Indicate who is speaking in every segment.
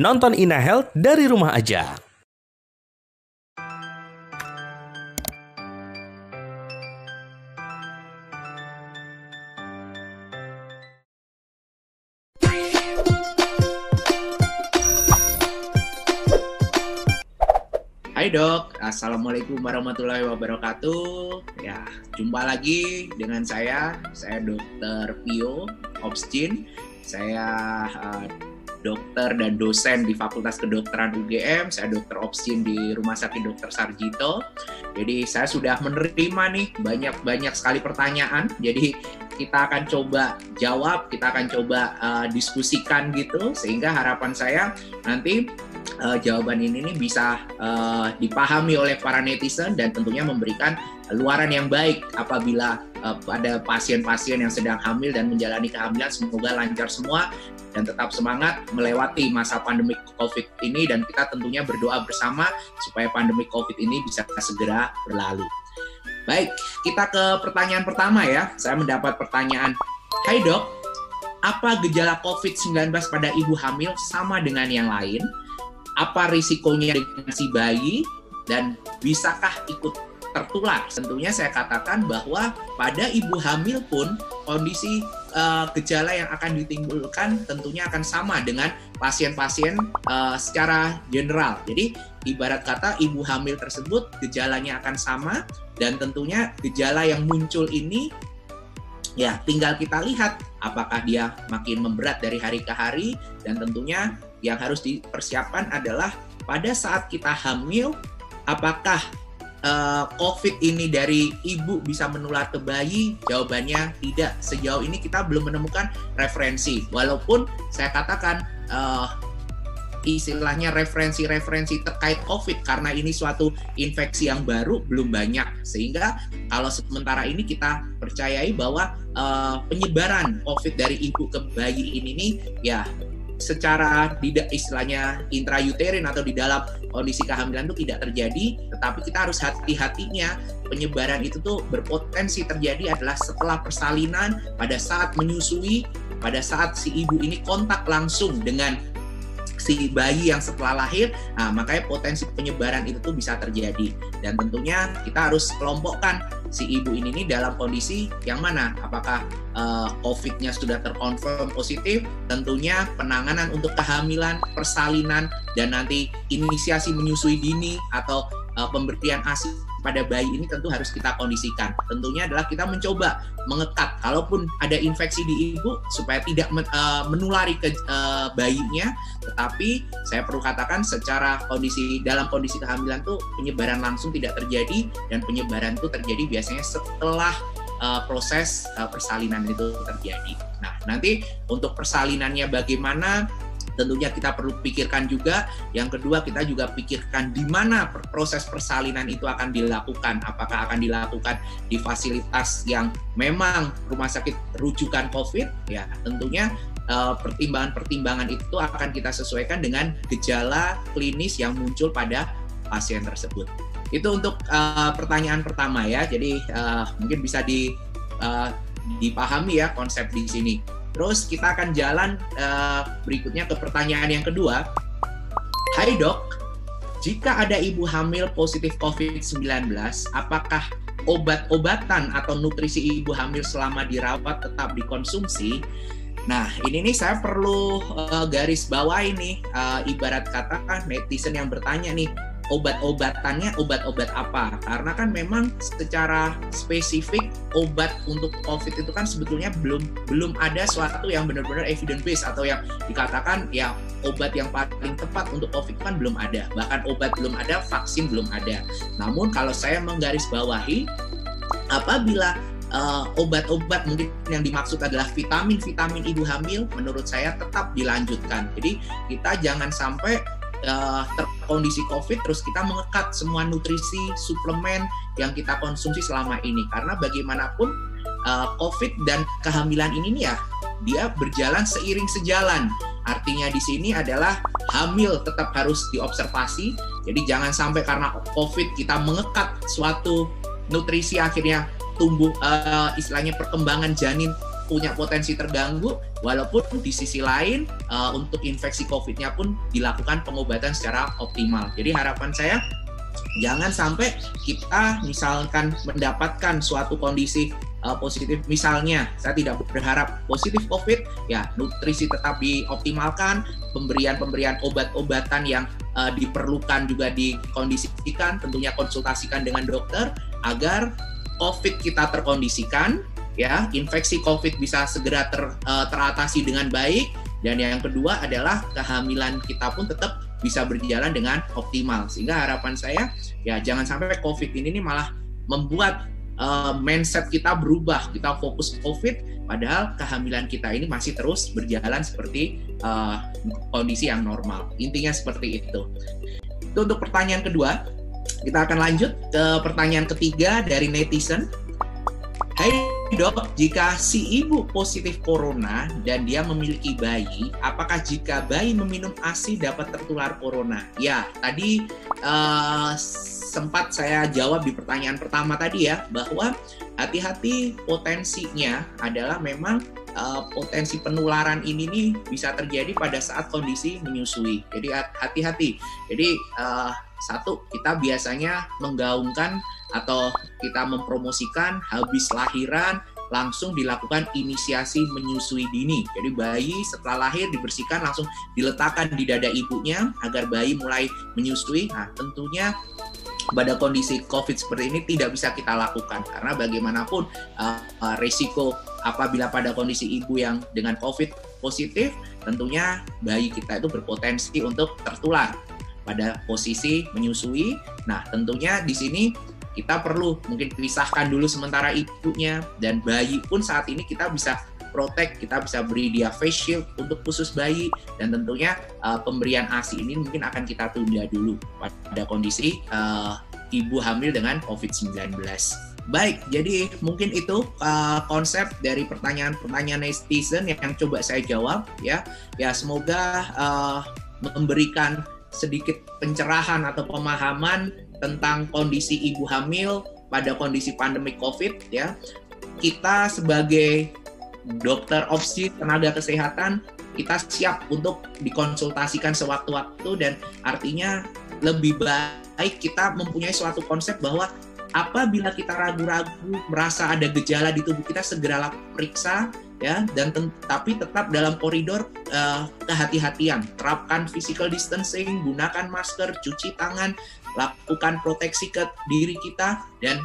Speaker 1: Nonton Ina Health dari rumah aja.
Speaker 2: Hai dok, Assalamualaikum warahmatullahi wabarakatuh. Ya, jumpa lagi dengan saya, saya Dokter Pio Obstin. Saya uh, dokter dan dosen di Fakultas Kedokteran UGM. Saya Dokter Obstin di Rumah Sakit Dokter Sarjito. Jadi saya sudah menerima nih banyak-banyak sekali pertanyaan. Jadi kita akan coba jawab, kita akan coba uh, diskusikan gitu, sehingga harapan saya nanti uh, jawaban ini nih bisa uh, dipahami oleh para netizen dan tentunya memberikan luaran yang baik apabila uh, pada pasien-pasien yang sedang hamil dan menjalani kehamilan semoga lancar semua dan tetap semangat melewati masa pandemi COVID ini dan kita tentunya berdoa bersama supaya pandemi COVID ini bisa segera berlalu. Baik, kita ke pertanyaan pertama ya. Saya mendapat pertanyaan, Hai dok, apa gejala COVID-19 pada ibu hamil sama dengan yang lain? Apa risikonya dengan si bayi dan bisakah ikut tertular. Tentunya saya katakan bahwa pada ibu hamil pun kondisi uh, gejala yang akan ditimbulkan tentunya akan sama dengan pasien-pasien uh, secara general. Jadi ibarat kata ibu hamil tersebut gejalanya akan sama dan tentunya gejala yang muncul ini ya tinggal kita lihat apakah dia makin memberat dari hari ke hari dan tentunya yang harus dipersiapkan adalah pada saat kita hamil, apakah uh, COVID ini dari ibu bisa menular ke bayi? Jawabannya tidak. Sejauh ini kita belum menemukan referensi. Walaupun saya katakan uh, istilahnya referensi-referensi terkait COVID karena ini suatu infeksi yang baru belum banyak sehingga kalau sementara ini kita percayai bahwa uh, penyebaran COVID dari ibu ke bayi ini nih ya secara tidak istilahnya intrauterin atau di dalam kondisi kehamilan itu tidak terjadi, tetapi kita harus hati-hatinya. Penyebaran itu tuh berpotensi terjadi adalah setelah persalinan pada saat menyusui, pada saat si ibu ini kontak langsung dengan si bayi yang setelah lahir, nah makanya potensi penyebaran itu tuh bisa terjadi. Dan tentunya kita harus kelompokkan si ibu ini nih dalam kondisi yang mana? Apakah uh, COVID-nya sudah terkonfirm positif? Tentunya penanganan untuk kehamilan, persalinan, dan nanti inisiasi menyusui dini atau uh, pemberian ASI pada bayi ini tentu harus kita kondisikan. Tentunya adalah kita mencoba mengekat, kalaupun ada infeksi di ibu supaya tidak uh, menulari ke uh, bayinya. Tetapi saya perlu katakan secara kondisi dalam kondisi kehamilan tuh penyebaran langsung tidak terjadi dan penyebaran itu terjadi biasanya setelah uh, proses persalinan itu terjadi. Nah, nanti untuk persalinannya bagaimana tentunya kita perlu pikirkan juga. Yang kedua, kita juga pikirkan di mana proses persalinan itu akan dilakukan. Apakah akan dilakukan di fasilitas yang memang rumah sakit rujukan COVID? Ya, tentunya eh, pertimbangan-pertimbangan itu akan kita sesuaikan dengan gejala klinis yang muncul pada pasien tersebut. Itu untuk uh, pertanyaan pertama ya. Jadi uh, mungkin bisa di dipahami ya konsep di sini. Terus kita akan jalan uh, berikutnya ke pertanyaan yang kedua. Hai dok, jika ada ibu hamil positif COVID-19, apakah obat-obatan atau nutrisi ibu hamil selama dirawat tetap dikonsumsi? Nah, ini nih saya perlu uh, garis bawah ini uh, ibarat kata netizen yang bertanya nih, obat-obatannya obat-obat apa? Karena kan memang secara spesifik obat untuk COVID itu kan sebetulnya belum belum ada suatu yang benar-benar evidence based atau yang dikatakan ya obat yang paling tepat untuk COVID kan belum ada. Bahkan obat belum ada, vaksin belum ada. Namun kalau saya menggarisbawahi apabila uh, obat-obat mungkin yang dimaksud adalah vitamin-vitamin ibu hamil menurut saya tetap dilanjutkan. Jadi kita jangan sampai uh, terkondisi COVID, terus kita mengekat semua nutrisi, suplemen yang kita konsumsi selama ini. Karena bagaimanapun uh, COVID dan kehamilan ini nih ya, dia berjalan seiring sejalan. Artinya di sini adalah hamil tetap harus diobservasi. Jadi jangan sampai karena COVID kita mengekat suatu nutrisi akhirnya tumbuh uh, istilahnya perkembangan janin punya potensi terganggu, walaupun di sisi lain uh, untuk infeksi COVID-nya pun dilakukan pengobatan secara optimal. Jadi harapan saya jangan sampai kita misalkan mendapatkan suatu kondisi uh, positif misalnya saya tidak berharap positif covid ya nutrisi tetap dioptimalkan pemberian-pemberian obat-obatan yang uh, diperlukan juga dikondisikan tentunya konsultasikan dengan dokter agar covid kita terkondisikan ya infeksi covid bisa segera ter, uh, teratasi dengan baik dan yang kedua adalah kehamilan kita pun tetap bisa berjalan dengan optimal sehingga harapan saya ya jangan sampai covid ini nih malah membuat uh, mindset kita berubah, kita fokus COVID, padahal kehamilan kita ini masih terus berjalan seperti uh, kondisi yang normal. Intinya seperti itu. Itu untuk pertanyaan kedua. Kita akan lanjut ke pertanyaan ketiga dari netizen. Hai dok, jika si ibu positif corona dan dia memiliki bayi, apakah jika bayi meminum ASI dapat tertular corona? Ya, tadi uh, sempat saya jawab di pertanyaan pertama tadi ya bahwa hati-hati potensinya adalah memang uh, potensi penularan ini nih bisa terjadi pada saat kondisi menyusui. Jadi hati-hati. Jadi uh, satu kita biasanya menggaungkan atau kita mempromosikan habis lahiran langsung dilakukan inisiasi menyusui dini. Jadi bayi setelah lahir dibersihkan langsung diletakkan di dada ibunya agar bayi mulai menyusui. Nah, tentunya pada kondisi COVID seperti ini tidak bisa kita lakukan karena bagaimanapun uh, uh, resiko apabila pada kondisi ibu yang dengan COVID positif, tentunya bayi kita itu berpotensi untuk tertular pada posisi menyusui. Nah, tentunya di sini kita perlu mungkin pisahkan dulu sementara ibunya dan bayi pun saat ini kita bisa protect, kita bisa beri dia face shield untuk khusus bayi dan tentunya uh, pemberian ASI ini mungkin akan kita tunda dulu pada kondisi uh, ibu hamil dengan COVID-19. Baik, jadi mungkin itu uh, konsep dari pertanyaan-pertanyaan netizen yang coba saya jawab ya. Ya semoga uh, memberikan sedikit pencerahan atau pemahaman tentang kondisi ibu hamil pada kondisi pandemi COVID ya. Kita sebagai dokter opsi tenaga kesehatan kita siap untuk dikonsultasikan sewaktu-waktu dan artinya lebih baik kita mempunyai suatu konsep bahwa apabila kita ragu-ragu merasa ada gejala di tubuh kita segeralah periksa ya dan tapi tetap dalam koridor uh, kehati-hatian terapkan physical distancing gunakan masker cuci tangan lakukan proteksi ke diri kita dan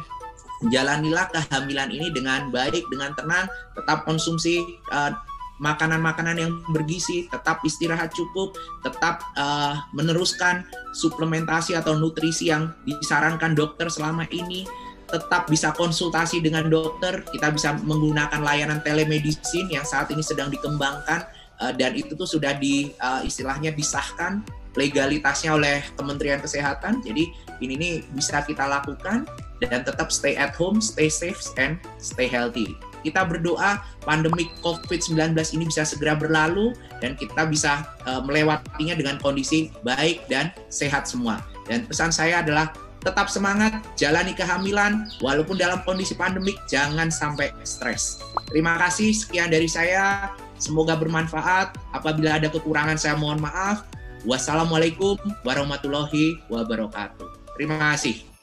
Speaker 2: jalanilah kehamilan ini dengan baik dengan tenang. Tetap konsumsi uh, makanan-makanan yang bergizi, tetap istirahat cukup, tetap uh, meneruskan suplementasi atau nutrisi yang disarankan dokter selama ini, tetap bisa konsultasi dengan dokter, kita bisa menggunakan layanan telemedicine yang saat ini sedang dikembangkan uh, dan itu tuh sudah di istilahnya disahkan legalitasnya oleh Kementerian Kesehatan. Jadi ini nih bisa kita lakukan dan tetap stay at home, stay safe and stay healthy. Kita berdoa pandemi COVID-19 ini bisa segera berlalu dan kita bisa uh, melewatinya dengan kondisi baik dan sehat semua. Dan pesan saya adalah tetap semangat, jalani kehamilan, walaupun dalam kondisi pandemik, jangan sampai stres. Terima kasih, sekian dari saya. Semoga bermanfaat. Apabila ada kekurangan, saya mohon maaf. Wassalamualaikum warahmatullahi wabarakatuh. Terima kasih.